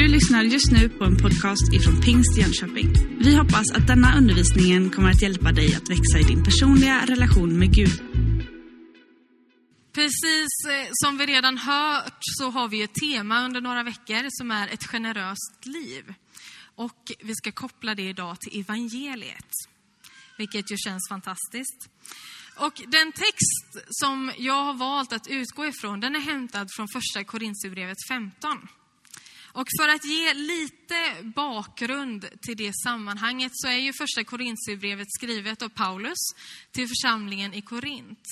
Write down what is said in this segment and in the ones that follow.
Du lyssnar just nu på en podcast ifrån Pingst Jönköping. Vi hoppas att denna undervisning kommer att hjälpa dig att växa i din personliga relation med Gud. Precis eh, som vi redan hört så har vi ett tema under några veckor som är ett generöst liv. Och vi ska koppla det idag till evangeliet, vilket ju känns fantastiskt. Och den text som jag har valt att utgå ifrån, den är hämtad från första Korintierbrevet 15. Och för att ge lite bakgrund till det sammanhanget så är ju första Korintierbrevet skrivet av Paulus till församlingen i Korint.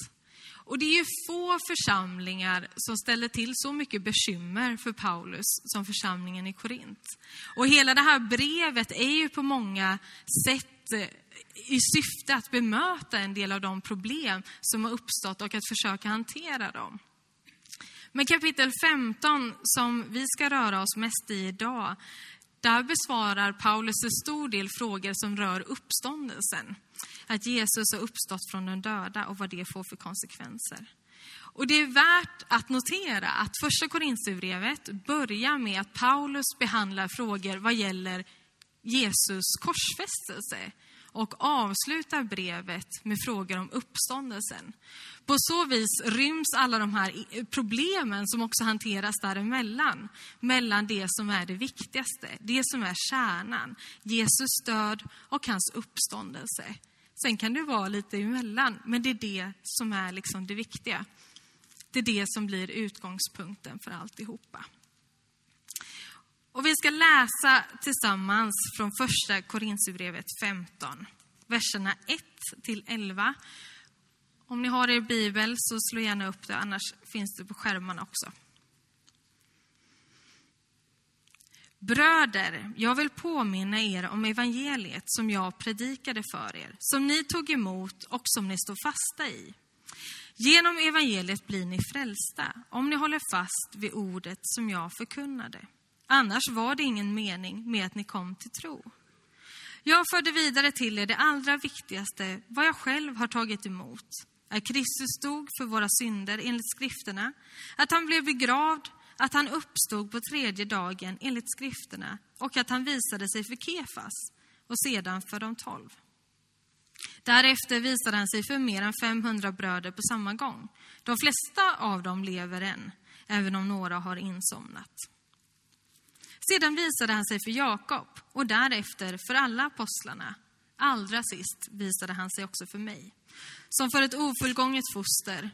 Och det är ju få församlingar som ställer till så mycket bekymmer för Paulus som församlingen i Korint. Och hela det här brevet är ju på många sätt eh, i syfte att bemöta en del av de problem som har uppstått och att försöka hantera dem. Men kapitel 15 som vi ska röra oss mest i idag, där besvarar Paulus en stor del frågor som rör uppståndelsen. Att Jesus har uppstått från de döda och vad det får för konsekvenser. Och det är värt att notera att första Korinthierbrevet börjar med att Paulus behandlar frågor vad gäller Jesus korsfästelse och avslutar brevet med frågor om uppståndelsen. På så vis ryms alla de här problemen som också hanteras däremellan, mellan det som är det viktigaste, det som är kärnan, Jesus död och hans uppståndelse. Sen kan det vara lite emellan, men det är det som är liksom det viktiga. Det är det som blir utgångspunkten för alltihopa. Och vi ska läsa tillsammans från första Korintierbrevet 15, verserna 1 till 11. Om ni har er bibel så slå gärna upp det, annars finns det på skärmarna också. Bröder, jag vill påminna er om evangeliet som jag predikade för er, som ni tog emot och som ni står fasta i. Genom evangeliet blir ni frälsta, om ni håller fast vid ordet som jag förkunnade. Annars var det ingen mening med att ni kom till tro. Jag förde vidare till er det allra viktigaste, vad jag själv har tagit emot. Att Kristus dog för våra synder enligt skrifterna, att han blev begravd, att han uppstod på tredje dagen enligt skrifterna och att han visade sig för Kefas och sedan för de tolv. Därefter visade han sig för mer än 500 bröder på samma gång. De flesta av dem lever än, även om några har insomnat. Sedan visade han sig för Jakob och därefter för alla apostlarna. Allra sist visade han sig också för mig, som för ett ofullgånget foster.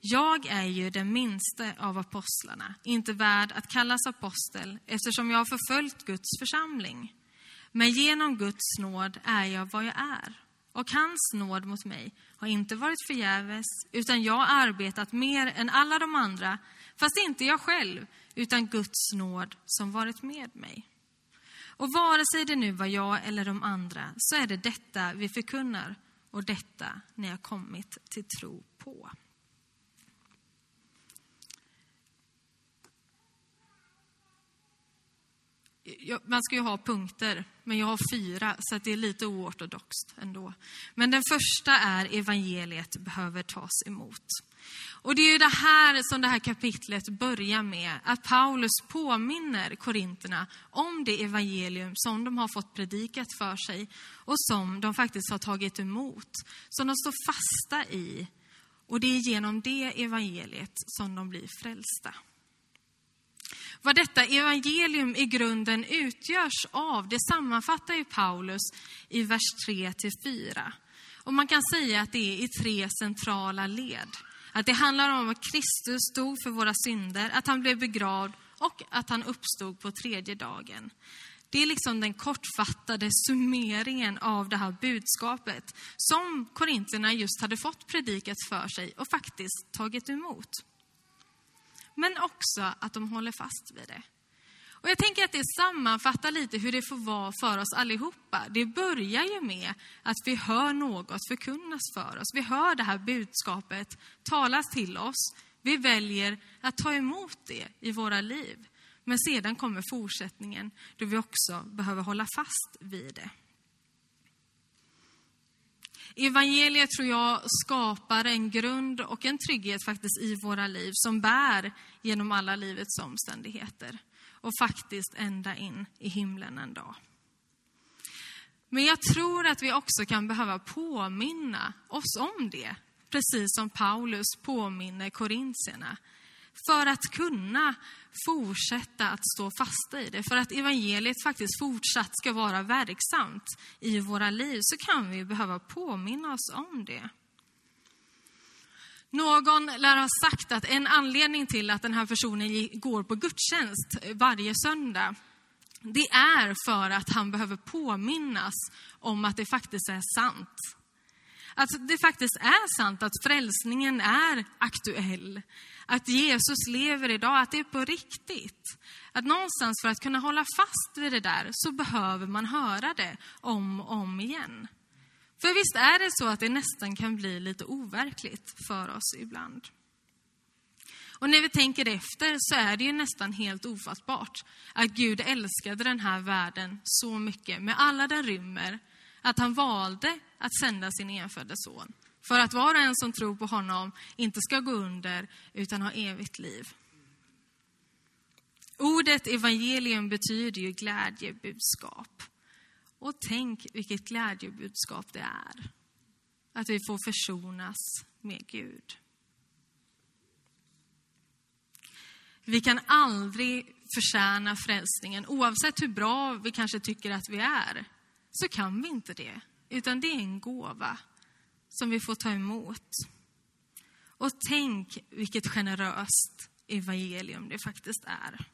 Jag är ju den minste av apostlarna, inte värd att kallas apostel eftersom jag har förföljt Guds församling. Men genom Guds nåd är jag vad jag är. Och hans nåd mot mig har inte varit förgäves, utan jag har arbetat mer än alla de andra, fast inte jag själv, utan Guds nåd som varit med mig. Och vare sig det nu var jag eller de andra, så är det detta vi förkunnar och detta ni har kommit till tro på. man ska ju ha punkter, men jag har fyra, så det är lite oortodoxt ändå. Men den första är evangeliet behöver tas emot. Och det är ju det här som det här kapitlet börjar med, att Paulus påminner korinterna om det evangelium som de har fått predikat för sig och som de faktiskt har tagit emot, som de står fasta i. Och det är genom det evangeliet som de blir frälsta. Vad detta evangelium i grunden utgörs av, det sammanfattar ju Paulus i vers 3 4. Och man kan säga att det är i tre centrala led. Att det handlar om att Kristus stod för våra synder, att han blev begravd och att han uppstod på tredje dagen. Det är liksom den kortfattade summeringen av det här budskapet som korintierna just hade fått predikat för sig och faktiskt tagit emot. Men också att de håller fast vid det. Och jag tänker att det sammanfattar lite hur det får vara för oss allihopa. Det börjar ju med att vi hör något förkunnas för oss. Vi hör det här budskapet talas till oss. Vi väljer att ta emot det i våra liv. Men sedan kommer fortsättningen då vi också behöver hålla fast vid det. Evangeliet tror jag skapar en grund och en trygghet faktiskt i våra liv som bär genom alla livets omständigheter och faktiskt ända in i himlen en dag. Men jag tror att vi också kan behöva påminna oss om det, precis som Paulus påminner korintierna. För att kunna fortsätta att stå fasta i det, för att evangeliet faktiskt fortsatt ska vara verksamt i våra liv, så kan vi behöva påminna oss om det. Någon lär ha sagt att en anledning till att den här personen går på gudstjänst varje söndag, det är för att han behöver påminnas om att det faktiskt är sant. Att det faktiskt är sant att frälsningen är aktuell. Att Jesus lever idag, att det är på riktigt. Att någonstans för att kunna hålla fast vid det där så behöver man höra det om och om igen. För visst är det så att det nästan kan bli lite overkligt för oss ibland. Och när vi tänker efter så är det ju nästan helt ofattbart att Gud älskade den här världen så mycket med alla den rymmer, att han valde att sända sin enfödde son. För att var och en som tror på honom inte ska gå under utan ha evigt liv. Ordet evangelium betyder ju glädjebudskap. Och tänk vilket glädjebudskap det är. Att vi får försonas med Gud. Vi kan aldrig förtjäna frälsningen. Oavsett hur bra vi kanske tycker att vi är, så kan vi inte det. Utan det är en gåva som vi får ta emot. Och tänk vilket generöst evangelium det faktiskt är.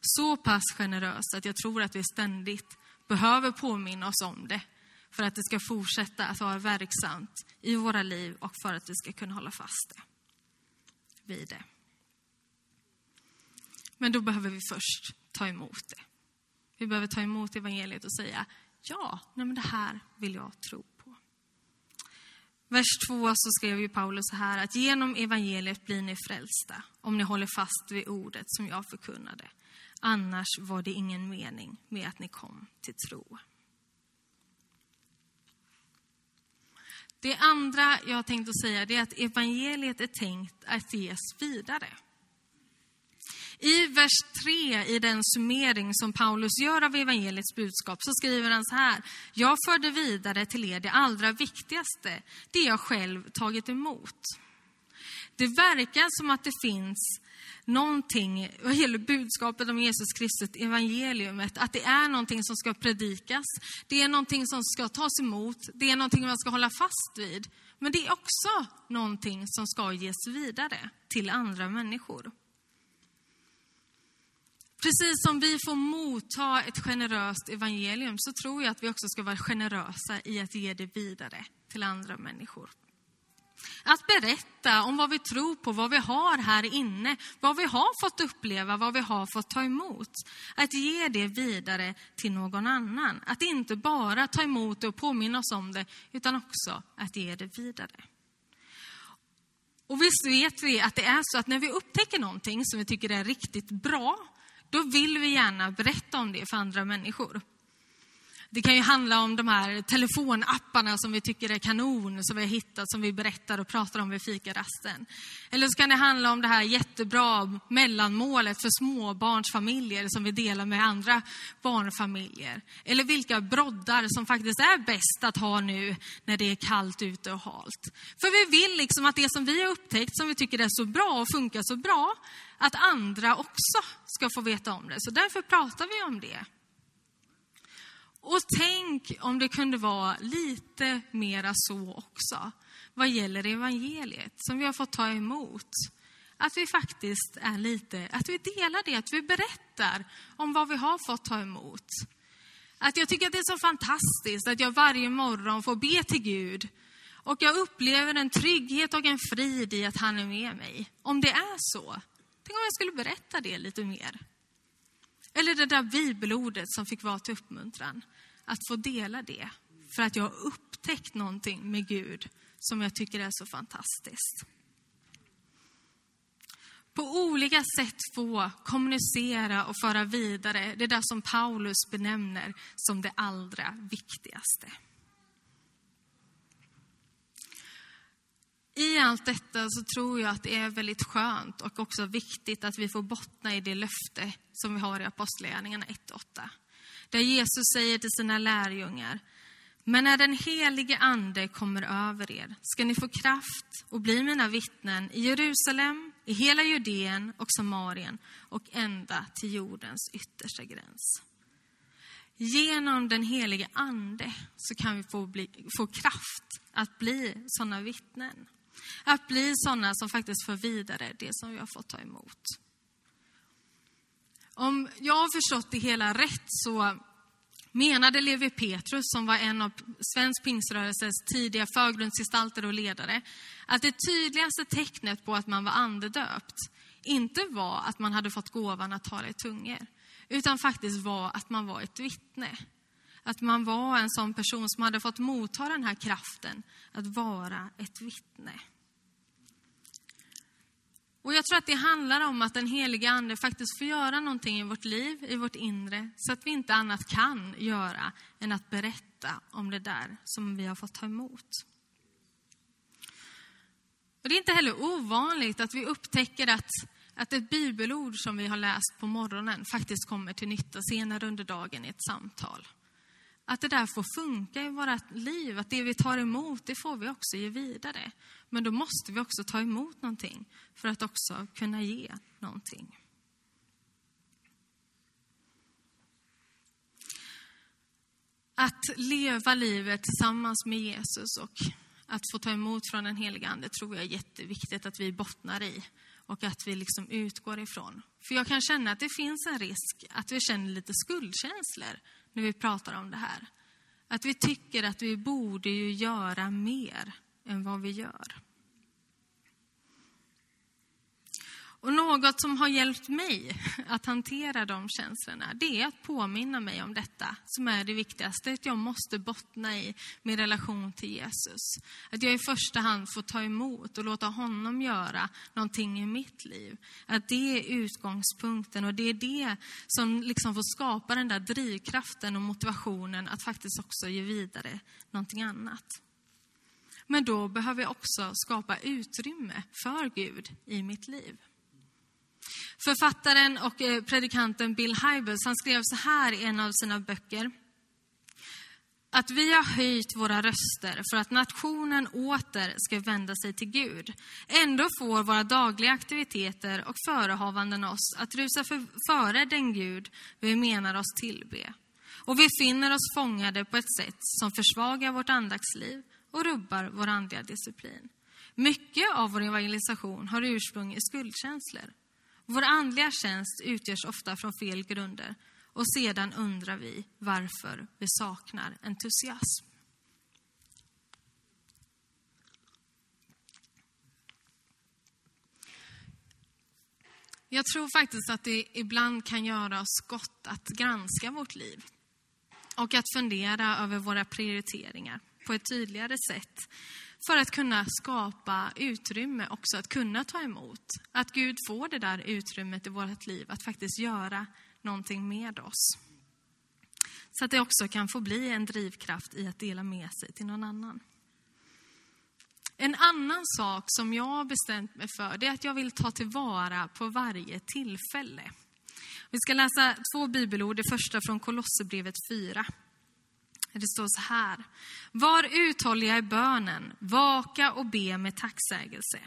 Så pass generöst att jag tror att vi ständigt behöver påminna oss om det för att det ska fortsätta att vara verksamt i våra liv och för att vi ska kunna hålla fast det vid det. Men då behöver vi först ta emot det. Vi behöver ta emot evangeliet och säga ja, nej men det här vill jag tro på. Vers 2 så skrev ju Paulus så här att genom evangeliet blir ni frälsta om ni håller fast vid ordet som jag förkunnade. Annars var det ingen mening med att ni kom till tro. Det andra jag tänkte säga är att evangeliet är tänkt att ges vidare. I vers 3 i den summering som Paulus gör av evangeliets budskap så skriver han så här. Jag förde vidare till er det allra viktigaste, det jag själv tagit emot. Det verkar som att det finns någonting vad gäller budskapet om Jesus Kristus, evangeliumet, att det är någonting som ska predikas, det är någonting som ska tas emot, det är någonting man ska hålla fast vid. Men det är också någonting som ska ges vidare till andra människor. Precis som vi får motta ett generöst evangelium så tror jag att vi också ska vara generösa i att ge det vidare till andra människor. Att berätta om vad vi tror på, vad vi har här inne, vad vi har fått uppleva, vad vi har fått ta emot. Att ge det vidare till någon annan. Att inte bara ta emot det och påminna oss om det, utan också att ge det vidare. Och visst vet vi att det är så att när vi upptäcker någonting som vi tycker är riktigt bra, då vill vi gärna berätta om det för andra människor. Det kan ju handla om de här telefonapparna som vi tycker är kanon, som vi har hittat, som vi berättar och pratar om vid fikarasten. Eller så kan det handla om det här jättebra mellanmålet för småbarnsfamiljer som vi delar med andra barnfamiljer. Eller vilka broddar som faktiskt är bäst att ha nu när det är kallt ute och halt. För vi vill liksom att det som vi har upptäckt, som vi tycker är så bra och funkar så bra, att andra också ska få veta om det. Så därför pratar vi om det. Och tänk om det kunde vara lite mera så också vad gäller evangeliet som vi har fått ta emot. Att vi faktiskt är lite, att vi delar det, att vi berättar om vad vi har fått ta emot. Att jag tycker att det är så fantastiskt att jag varje morgon får be till Gud och jag upplever en trygghet och en frid i att han är med mig. Om det är så, tänk om jag skulle berätta det lite mer. Eller det där bibelordet som fick vara till uppmuntran. Att få dela det. För att jag har upptäckt någonting med Gud som jag tycker är så fantastiskt. På olika sätt få kommunicera och föra vidare det där som Paulus benämner som det allra viktigaste. I allt detta så tror jag att det är väldigt skönt och också viktigt att vi får bottna i det löfte som vi har i Apostlagärningarna 1.8. Där Jesus säger till sina lärjungar, men när den helige ande kommer över er ska ni få kraft och bli mina vittnen i Jerusalem, i hela Judeen och Samarien och ända till jordens yttersta gräns. Genom den helige ande så kan vi få, bli, få kraft att bli sådana vittnen. Att bli sådana som faktiskt för vidare det som vi har fått ta emot. Om jag har förstått det hela rätt så menade Levi Petrus, som var en av svensk pingströrelses tidiga förgrundsgestalter och ledare, att det tydligaste tecknet på att man var andedöpt inte var att man hade fått gåvan att tala i tungor, utan faktiskt var att man var ett vittne. Att man var en sån person som hade fått motta den här kraften att vara ett vittne. Och jag tror att det handlar om att den heliga Ande faktiskt får göra någonting i vårt liv, i vårt inre, så att vi inte annat kan göra än att berätta om det där som vi har fått ta emot. Och det är inte heller ovanligt att vi upptäcker att, att ett bibelord som vi har läst på morgonen faktiskt kommer till nytta senare under dagen i ett samtal. Att det där får funka i vårt liv, att det vi tar emot, det får vi också ge vidare. Men då måste vi också ta emot någonting för att också kunna ge någonting. Att leva livet tillsammans med Jesus och att få ta emot från den heliga Ande tror jag är jätteviktigt att vi bottnar i och att vi liksom utgår ifrån. För jag kan känna att det finns en risk att vi känner lite skuldkänslor när vi pratar om det här. Att vi tycker att vi borde ju göra mer än vad vi gör. Och något som har hjälpt mig att hantera de känslorna, det är att påminna mig om detta som är det viktigaste, att jag måste bottna i min relation till Jesus. Att jag i första hand får ta emot och låta honom göra någonting i mitt liv. Att det är utgångspunkten och det är det som liksom får skapa den där drivkraften och motivationen att faktiskt också ge vidare någonting annat. Men då behöver jag också skapa utrymme för Gud i mitt liv. Författaren och eh, predikanten Bill Hybels, han skrev så här i en av sina böcker. Att vi har höjt våra röster för att nationen åter ska vända sig till Gud. Ändå får våra dagliga aktiviteter och förehavanden oss att rusa för, före den Gud vi menar oss tillbe. Och vi finner oss fångade på ett sätt som försvagar vårt andaktsliv och rubbar vår andliga disciplin. Mycket av vår evangelisation har ursprung i skuldkänslor vår andliga tjänst utgörs ofta från fel grunder. Och sedan undrar vi varför vi saknar entusiasm. Jag tror faktiskt att det ibland kan göra oss gott att granska vårt liv. Och att fundera över våra prioriteringar på ett tydligare sätt för att kunna skapa utrymme också att kunna ta emot. Att Gud får det där utrymmet i vårt liv att faktiskt göra någonting med oss. Så att det också kan få bli en drivkraft i att dela med sig till någon annan. En annan sak som jag har bestämt mig för det är att jag vill ta tillvara på varje tillfälle. Vi ska läsa två bibelord, det första från Kolosserbrevet 4. Det står så här. Var uthålliga i bönen, vaka och be med tacksägelse.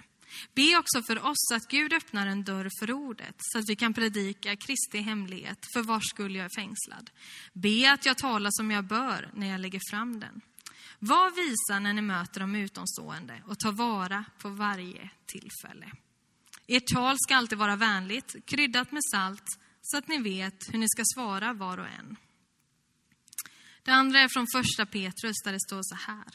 Be också för oss att Gud öppnar en dörr för ordet så att vi kan predika Kristi hemlighet för vars skull jag är fängslad. Be att jag talar som jag bör när jag lägger fram den. Var visa när ni möter de utomstående och ta vara på varje tillfälle. Ert tal ska alltid vara vänligt, kryddat med salt så att ni vet hur ni ska svara var och en. Det andra är från första Petrus där det står så här.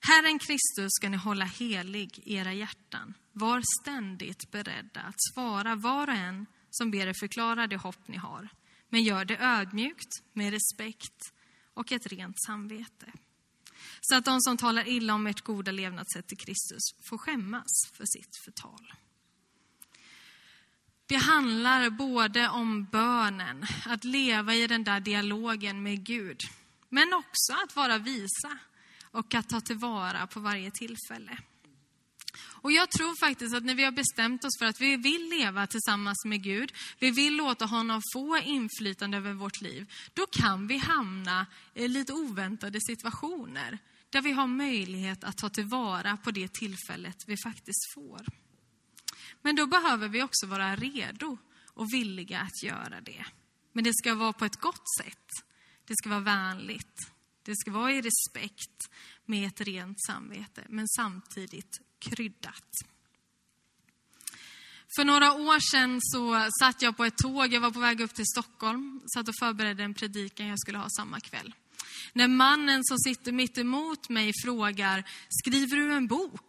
Herren Kristus ska ni hålla helig i era hjärtan. Var ständigt beredda att svara var och en som ber er förklara det hopp ni har. Men gör det ödmjukt, med respekt och ett rent samvete. Så att de som talar illa om ert goda levnadssätt till Kristus får skämmas för sitt förtal. Det handlar både om bönen, att leva i den där dialogen med Gud, men också att vara visa och att ta tillvara på varje tillfälle. Och jag tror faktiskt att när vi har bestämt oss för att vi vill leva tillsammans med Gud, vi vill låta honom få inflytande över vårt liv, då kan vi hamna i lite oväntade situationer där vi har möjlighet att ta tillvara på det tillfället vi faktiskt får. Men då behöver vi också vara redo och villiga att göra det. Men det ska vara på ett gott sätt. Det ska vara vänligt. Det ska vara i respekt med ett rent samvete, men samtidigt kryddat. För några år sedan så satt jag på ett tåg, jag var på väg upp till Stockholm, satt och förberedde en predikan jag skulle ha samma kväll. När mannen som sitter mitt emot mig frågar, skriver du en bok?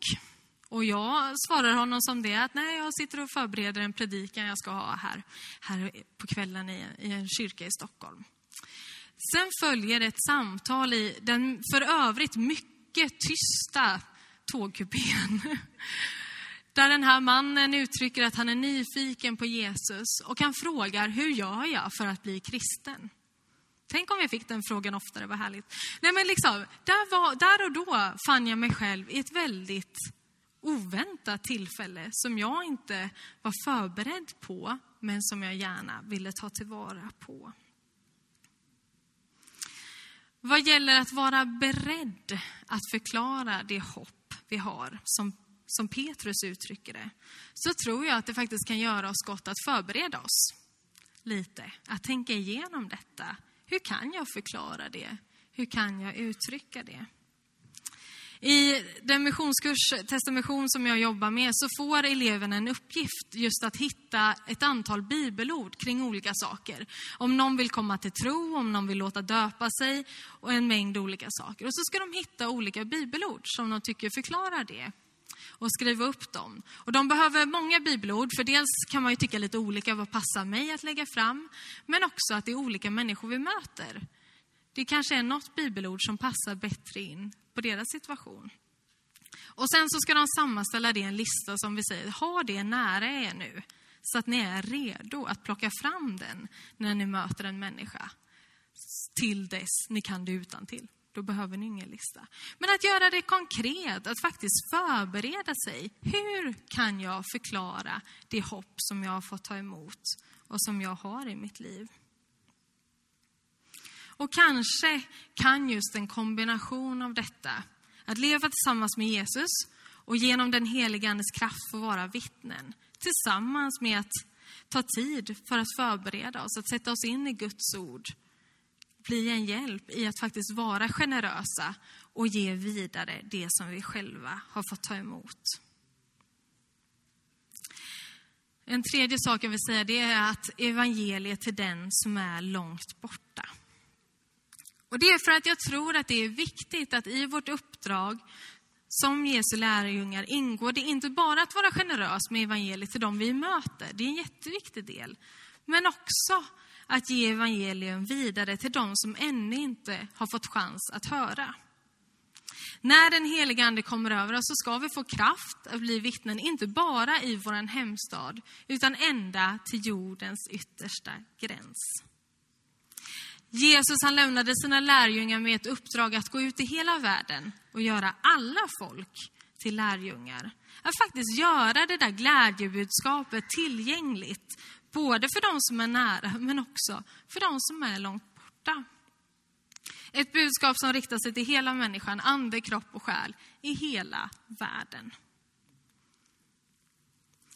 Och jag svarar honom som det, att nej, jag sitter och förbereder en predikan jag ska ha här, här på kvällen i, i en kyrka i Stockholm. Sen följer ett samtal i den för övrigt mycket tysta tågkupén. Där den här mannen uttrycker att han är nyfiken på Jesus och han frågar, hur gör jag för att bli kristen? Tänk om vi fick den frågan oftare, vad härligt. Nej men liksom, där, var, där och då fann jag mig själv i ett väldigt oväntat tillfälle som jag inte var förberedd på, men som jag gärna ville ta tillvara på. Vad gäller att vara beredd att förklara det hopp vi har, som, som Petrus uttrycker det, så tror jag att det faktiskt kan göra oss gott att förbereda oss lite, att tänka igenom detta. Hur kan jag förklara det? Hur kan jag uttrycka det? I den missionskurs, Testamission, som jag jobbar med så får eleverna en uppgift just att hitta ett antal bibelord kring olika saker. Om någon vill komma till tro, om någon vill låta döpa sig och en mängd olika saker. Och så ska de hitta olika bibelord som de tycker förklarar det och skriva upp dem. Och de behöver många bibelord, för dels kan man ju tycka lite olika vad passar mig att lägga fram, men också att det är olika människor vi möter. Det kanske är något bibelord som passar bättre in på deras situation. Och sen så ska de sammanställa det i en lista som vi säger, ha det nära er nu. Så att ni är redo att plocka fram den när ni möter en människa. Till dess ni kan det utan till. Då behöver ni ingen lista. Men att göra det konkret, att faktiskt förbereda sig. Hur kan jag förklara det hopp som jag har fått ta emot och som jag har i mitt liv? Och kanske kan just en kombination av detta, att leva tillsammans med Jesus och genom den heliga Andes kraft få vara vittnen, tillsammans med att ta tid för att förbereda oss, att sätta oss in i Guds ord, bli en hjälp i att faktiskt vara generösa och ge vidare det som vi själva har fått ta emot. En tredje sak jag vill säga det är att evangeliet till den som är långt borta. Och det är för att jag tror att det är viktigt att i vårt uppdrag som Jesu lärjungar ingår det inte bara att vara generös med evangeliet till dem vi möter, det är en jätteviktig del, men också att ge evangelium vidare till dem som ännu inte har fått chans att höra. När den heliga Ande kommer över oss så ska vi få kraft att bli vittnen, inte bara i vår hemstad, utan ända till jordens yttersta gräns. Jesus han lämnade sina lärjungar med ett uppdrag att gå ut i hela världen och göra alla folk till lärjungar. Att faktiskt göra det där glädjebudskapet tillgängligt, både för de som är nära men också för de som är långt borta. Ett budskap som riktar sig till hela människan, ande, kropp och själ, i hela världen.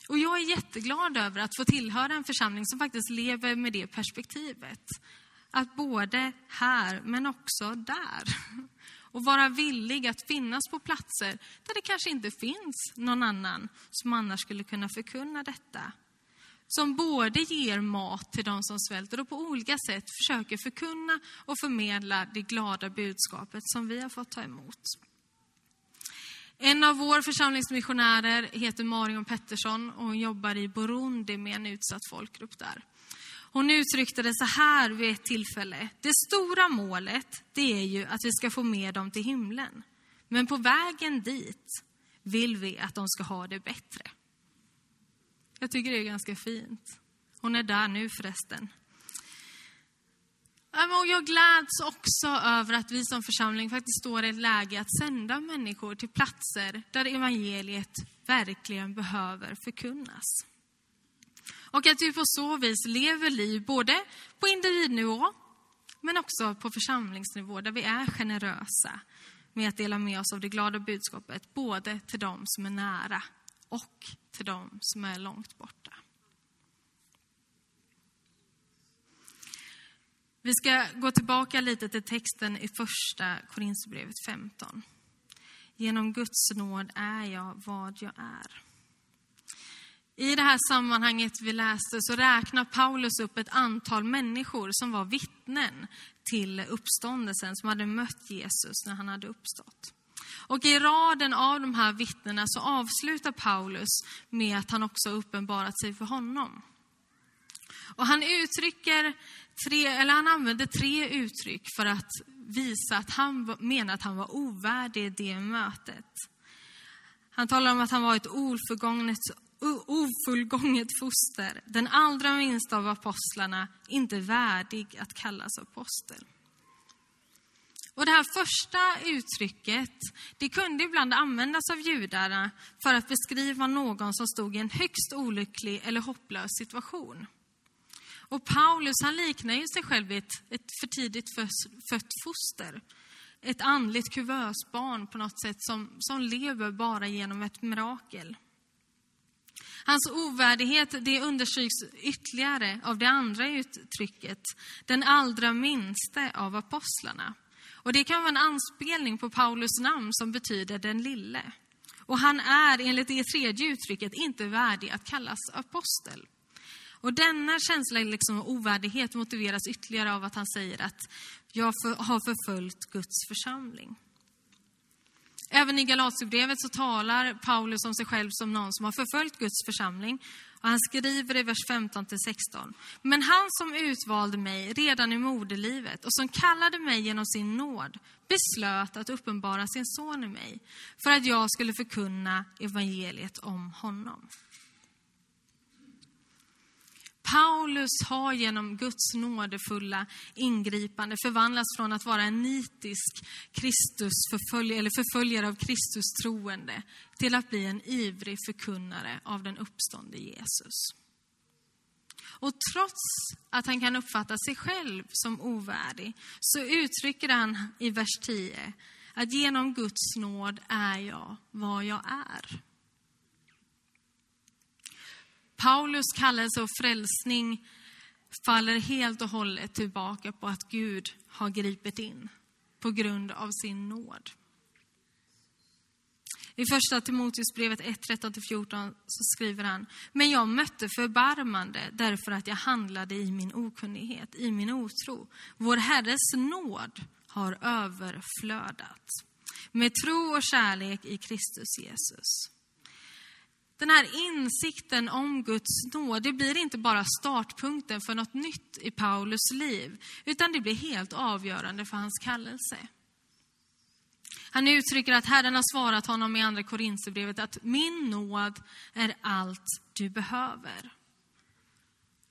Och jag är jätteglad över att få tillhöra en församling som faktiskt lever med det perspektivet. Att både här, men också där. Och vara villig att finnas på platser där det kanske inte finns någon annan som annars skulle kunna förkunna detta. Som både ger mat till de som svälter och på olika sätt försöker förkunna och förmedla det glada budskapet som vi har fått ta emot. En av våra församlingsmissionärer heter Marion Pettersson och hon jobbar i Burundi med en utsatt folkgrupp där. Hon uttryckte det så här vid ett tillfälle. Det stora målet, det är ju att vi ska få med dem till himlen. Men på vägen dit vill vi att de ska ha det bättre. Jag tycker det är ganska fint. Hon är där nu förresten. Och jag gläds också över att vi som församling faktiskt står i ett läge att sända människor till platser där evangeliet verkligen behöver förkunnas. Och att vi på så vis lever liv både på individnivå men också på församlingsnivå där vi är generösa med att dela med oss av det glada budskapet både till dem som är nära och till dem som är långt borta. Vi ska gå tillbaka lite till texten i första Korinthierbrevet 15. Genom Guds nåd är jag vad jag är. I det här sammanhanget vi läste så räknar Paulus upp ett antal människor som var vittnen till uppståndelsen, som hade mött Jesus när han hade uppstått. Och i raden av de här vittnena så avslutar Paulus med att han också uppenbarat sig för honom. Och han uttrycker tre, eller han använder tre uttryck för att visa att han menar att han var ovärdig det mötet. Han talar om att han var ett oförgånget ofullgånget foster, den allra minsta av apostlarna, inte värdig att kallas apostel. Och det här första uttrycket, det kunde ibland användas av judarna för att beskriva någon som stod i en högst olycklig eller hopplös situation. Och Paulus han liknar ju sig själv vid ett, ett för tidigt fött foster. Ett andligt kuvösbarn på något sätt som, som lever bara genom ett mirakel. Hans ovärdighet det understryks ytterligare av det andra uttrycket, den allra minste av apostlarna. Och det kan vara en anspelning på Paulus namn som betyder den lille. Och han är enligt det tredje uttrycket inte värdig att kallas apostel. Och denna känsla liksom av ovärdighet motiveras ytterligare av att han säger att jag för, har förföljt Guds församling. Även i Galaterbrevet så talar Paulus om sig själv som någon som har förföljt Guds församling. Och han skriver i vers 15 16. Men han som utvalde mig redan i moderlivet och som kallade mig genom sin nåd beslöt att uppenbara sin son i mig för att jag skulle förkunna evangeliet om honom. Paulus har genom Guds nådefulla ingripande förvandlats från att vara en nitisk Kristus förfölj eller förföljare av Kristus troende till att bli en ivrig förkunnare av den uppståndne Jesus. Och trots att han kan uppfatta sig själv som ovärdig så uttrycker han i vers 10 att genom Guds nåd är jag vad jag är. Paulus kallelse och frälsning faller helt och hållet tillbaka på att Gud har gripit in på grund av sin nåd. I första Timoteusbrevet 1, 13-14 så skriver han, men jag mötte förbarmande därför att jag handlade i min okunnighet, i min otro. Vår Herres nåd har överflödat med tro och kärlek i Kristus Jesus. Den här insikten om Guds nåd, det blir inte bara startpunkten för något nytt i Paulus liv, utan det blir helt avgörande för hans kallelse. Han uttrycker att Herren har svarat honom i Andra Korinthierbrevet att min nåd är allt du behöver.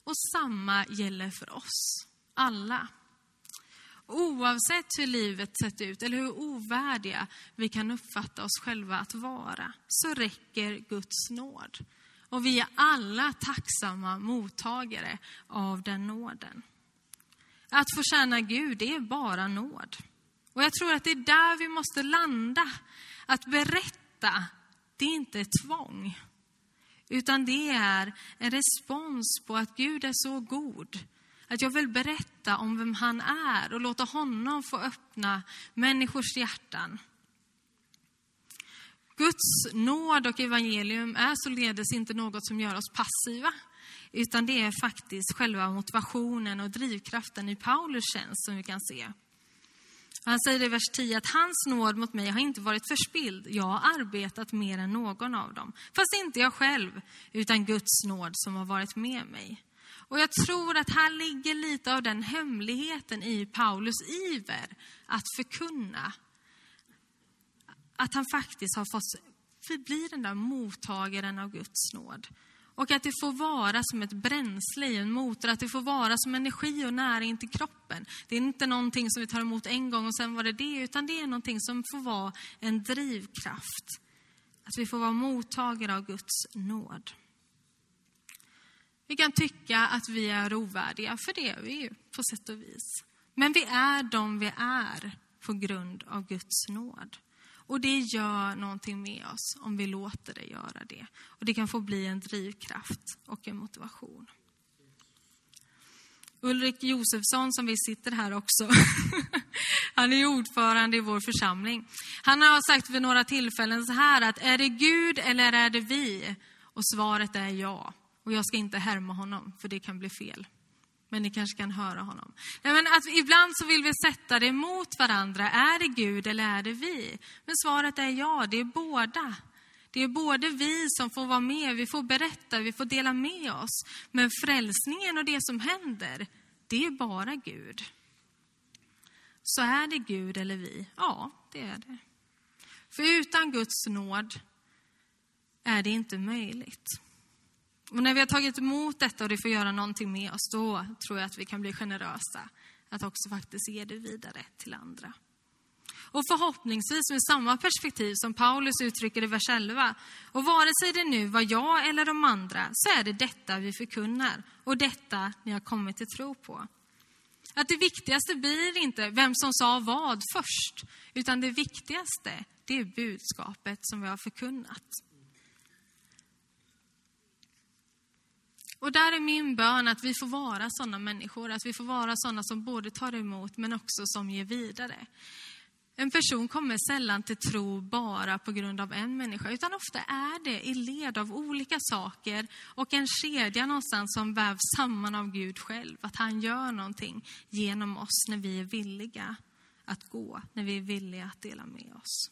Och samma gäller för oss alla. Oavsett hur livet sett ut eller hur ovärdiga vi kan uppfatta oss själva att vara, så räcker Guds nåd. Och vi är alla tacksamma mottagare av den nåden. Att få tjäna Gud, det är bara nåd. Och jag tror att det är där vi måste landa. Att berätta, det är inte ett tvång. Utan det är en respons på att Gud är så god att jag vill berätta om vem han är och låta honom få öppna människors hjärtan. Guds nåd och evangelium är således inte något som gör oss passiva, utan det är faktiskt själva motivationen och drivkraften i Paulus tjänst som vi kan se. Han säger i vers 10 att hans nåd mot mig har inte varit förspild. Jag har arbetat mer än någon av dem. Fast inte jag själv, utan Guds nåd som har varit med mig. Och jag tror att här ligger lite av den hemligheten i Paulus iver att förkunna. Att han faktiskt har fått förbli den där mottagaren av Guds nåd. Och att det får vara som ett bränsle i en motor, att det får vara som energi och näring till kroppen. Det är inte någonting som vi tar emot en gång och sen var det det, utan det är någonting som får vara en drivkraft. Att vi får vara mottagare av Guds nåd. Vi kan tycka att vi är ovärdiga, för det är vi ju på sätt och vis. Men vi är de vi är på grund av Guds nåd. Och det gör någonting med oss om vi låter det göra det. Och det kan få bli en drivkraft och en motivation. Ulrik Josefsson som vi sitter här också. Han är ordförande i vår församling. Han har sagt vid några tillfällen så här att är det Gud eller är det vi? Och svaret är ja. Och jag ska inte härma honom för det kan bli fel. Men ni kanske kan höra honom. Nej, men att ibland så vill vi sätta det mot varandra. Är det Gud eller är det vi? Men svaret är ja, det är båda. Det är både vi som får vara med, vi får berätta, vi får dela med oss. Men frälsningen och det som händer, det är bara Gud. Så är det Gud eller vi? Ja, det är det. För utan Guds nåd är det inte möjligt. Och när vi har tagit emot detta och det får göra någonting med oss, då tror jag att vi kan bli generösa att också faktiskt ge det vidare till andra. Och förhoppningsvis med samma perspektiv som Paulus uttrycker i vers 11. Och vare sig det nu var jag eller de andra, så är det detta vi förkunnar och detta ni har kommit till tro på. Att det viktigaste blir inte vem som sa vad först, utan det viktigaste, det är budskapet som vi har förkunnat. Och där är min bön att vi får vara sådana människor, att vi får vara sådana som både tar emot men också som ger vidare. En person kommer sällan till tro bara på grund av en människa, utan ofta är det i led av olika saker och en kedja någonstans som vävs samman av Gud själv. Att han gör någonting genom oss när vi är villiga att gå, när vi är villiga att dela med oss.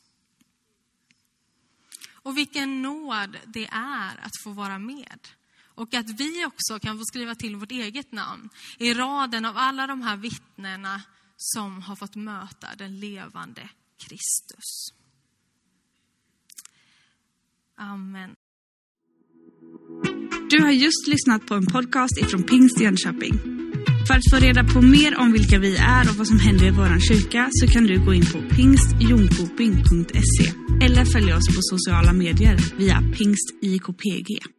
Och vilken nåd det är att få vara med. Och att vi också kan få skriva till vårt eget namn i raden av alla de här vittnena som har fått möta den levande Kristus. Amen. Du har just lyssnat på en podcast ifrån Pingst Jönköping. För att få reda på mer om vilka vi är och vad som händer i vår kyrka så kan du gå in på pingstjonkoping.se eller följa oss på sociala medier via pingstjkpg.